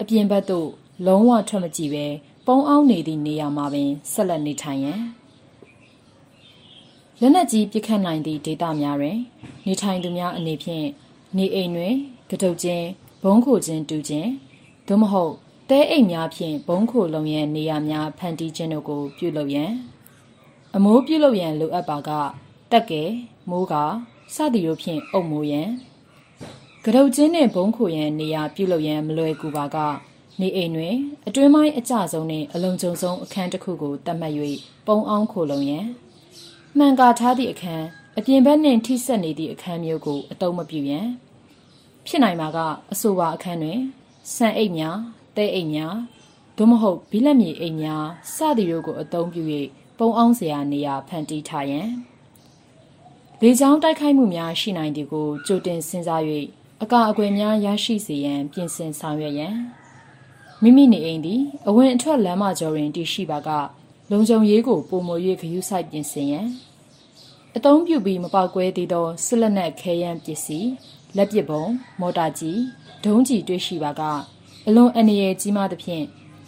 အပြင်ဘက်သို့လုံးဝထွက်မကြည့်ပဲပုံအောင်နေသည့်နေရာမှာပင်ဆက်လက်နေထိုင်ရန်လက်နက်ကြီးပစ်ခတ်နိုင်သည့်ဒေသများတွင် နေထိုင်သူများအနေဖြင့်နေအိမ်တွင်ကတုတ်ချင်းဘုံခိုခြင်းတူခြင်းသို့မဟုတ်တဲအိမ်များဖြင့်ဘုံခိုလုံရန်နေရာများဖန်တီးခြင်းတို့ကိုပြုလုပ်ရန်အမိုးပြုလုပ်ရန်လိုအပ်ပါက တက်ကဲမိုးကစသည်တို့ဖြင့်အုပ်မိုးရန်ကတုတ်ချင်းနှင့်ဘုံခိုရန်နေရာပြုလုပ်ရန်မလွယ်ကူပါကနေအိမ်တွင် အတွင်းပိုင်းအကျဆုံးနှင့်အလုံးကျုံဆုံးအခန်းတစ်ခုကိုတတ်မှတ်၍ပုံအောင်ခိုလုံရန်မှန်ကာထားသည့်အခန်းအပြင်ဘက်နှင့်ထိဆက်နေသည့်အခန်းမျိုးကိုအတုံးမပြူရန်ဖြစ်နိုင်မှာကအဆိုပါအခန်းတွင်ဆန်အိတ်များတဲအိတ်များသို့မဟုတ်ဘီလက်မြေအိတ်များစသည်တို့ကိုအသုံးပြု၍ပုံအောင်စရာနေရာဖန်တီးထားရန် လေကြောင်းတိုက်ခိုက်မှုများရှိနိုင်သည်ကိုကြိုတင်စဉ်းစား၍အကာအကွယ်များရရှိစေရန်ပြင်ဆင်ဆောင်ရွက်ရန်မိမိနေအိမ်သည်အဝင်အထွက်လမ်းမကျော်တွင်တည်ရှိပါကလုံခြုံရေးကိုပုံမွေ၍ဂရုစိုက်ပြင်ဆင်ရန်အသုံးပြုပြီးမပေါက်ကွဲသေးသောဆွလက်နက်ခဲယမ်းပစ္စည်းလက်ပစ်ပုံမော်တာကြီးဒုံးကြီးတွေ့ရှိပါကအလွန်အန္တရာယ်ကြီးမားသဖြင့်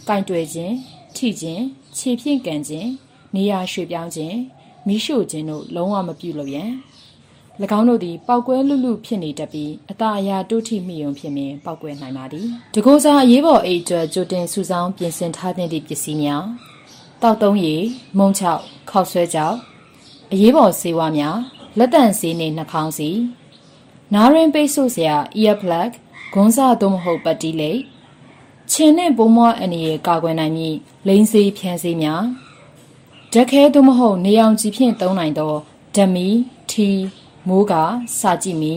ကင်တွယ်ခြင်းထိခြင်းခြေဖြင့်ကန်ခြင်းနေရာရွှေ့ပြောင်းခြင်း မိရှို့ခြင်းတို့လုံးဝမပြုလုပ်ရန်၎င်းတို့သည်ပောက်ကွဲလွတ်လွဖြစ်နေတတ်ပြီးအသာအရာတိုးထိမိုံဖြစ်မင်ပောက်ကွဲနိုင်ပါသည်တကိုးစားအရေးပေါ်အိတ်ကျွတ်ကြိုတင်စုဆောင်းပြင်ဆင်ထားသည့်ပစ္စည်းများတောက်သုံးရည်မုံချောက်ခောက်ဆွဲကြောက်အရေးပေါ်ဆေးဝါးများလက်တန့်ဆေးနှင့်နှာခေါင်းစီနားရင်ပိတ်ဆို့စရာ ear plug ဂွန်းစာသို့မဟုတ်ပတ်တီးလိတ်ခြင်နဲ့ပုံမွားအနေရကာကွယ်နိုင်မည့်လိန်စေးဖြန်းစေးများ ဓက်ခဲသို့မဟုတ်နေအောင်ကြည့်ဖြင့်သုံးနိုင်သောဓမီထီမိုးကစာကြည့်မီ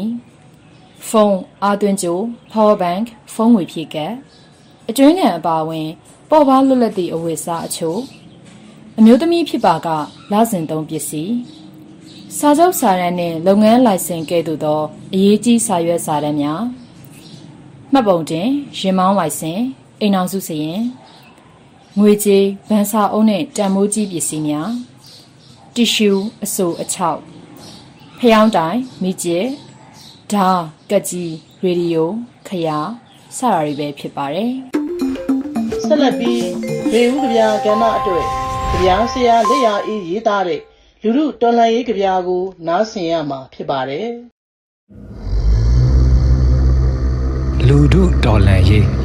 ဖုန်းအာသွင်းကြို power bank ဖုန်းငွေဖြည့်ကပ်အတွင်းငံအပါဝင် ပေါ်ပါလွတ်လပ်သည့်အဝတ်စားအချို့အမျိုးသမီးဖြစ်ပါကလစဉ်သုံးပစ္စည်းစာချုပ်စာတမ်းနှင့်လုပ်ငန်းလိုင်စင်ကဲ့သို့သောအရေးကြီးစာရွက်စာတမ်းများမှတ်ပုံတင်ရင်မောင်းလိုင်စင်အိမ်အောင်စုစရင် ငွေကြေးဗန်စာအုပ်နှင့်တံမိုးကြီးပစ္စည်းများတီရှူအဆိုအချောက်ဖျောင်းတိုင်မိကျဲဓာကက်ကြီးရေဒီယိုခရာစတာတွေပဲဖြစ်ပါတယ်ဆက်လက်ပြီးဘေဦးကြပြကဏ္ဍအတွက်ကြပြဆရာလက်ရအေးရေးသားတဲ့လူလူတော်လန်ရေးကြပြကို နားဆင်ရမှာဖြစ်ပါတယ်လူလူတော်လန်ရေး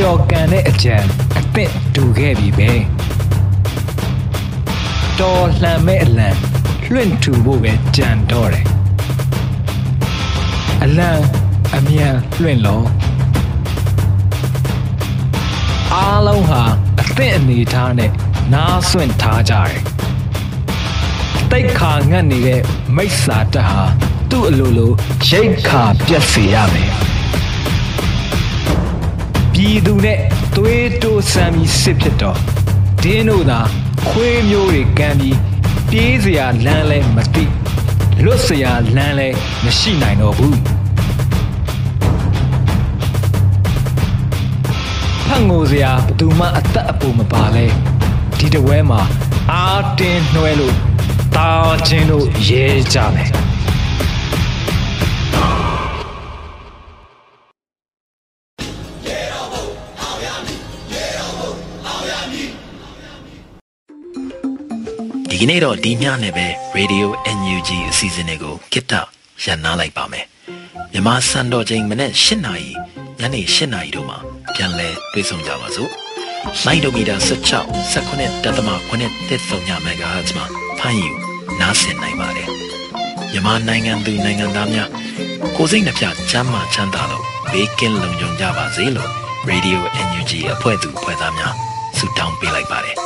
ပျော်ကန်တဲ့အကြံအသင့်တူခဲ့ပြီပဲတော်လှန်မဲ့အလံလွင့်ထူဖို့ပဲကြံတော့တယ်အလံအမြန်လွင့်လို့အားလုံးဟာအသင့်အနေထားနဲ့နားဆွင့်ထားကြတယ်တိတ်ခါငတ်နေတဲ့မိစ္ဆာတက်ဟာသူ့အလိုလိုရိတ်ခါပြက်စေရမယ် ပြည်သူနဲ့သွေးတိုးဆမ်းပြီးစစ်ဖြစ်တော့ဒင်းတို့သာခွေးမျိုးတွေကမ်းပြီးပြေးစရာလမ်းလဲမသိလွတ်စရာလမ်းလဲမရှိနိုင်တော့ဘူးဖတ်ငိုစရာဘသူမှအသက်အပူမပါလဲဒီတပွဲမှာအာတင်းနှွဲလို့တာချင်းတို့ရဲကြမယ် ဒဒီကနေ့တော့ဒီညနဲ့ပဲ Radio NUG အစီအစဉ်လေးကိုကိတ္တရန်နာလိုက်ပါမယ်မြန်မာစံတော်ချိန်မနေ့၈နာရီညနေ၈နာရီတို့မှာပြန်လည်တွေ့ဆုံကြပါစို့လိုင်းဒိုမီတာ16 19တက်သမ9တက်ဆုံည MHz မှာဖမ်းယူနားဆင်နိုင်ပါတယ်မြန်မာနိုင်ငံသူနိုင်ငံသားများကိုယ်စိတ်နှပြချမ်းမာချမ်းသာလို့ဘေးကင်းလုံခြုံကြပါစေလို့ Radio NUG အဖွဲ့သူအဖွဲ့သားများဆုတောင်းပေးလိုက်ပါတယ်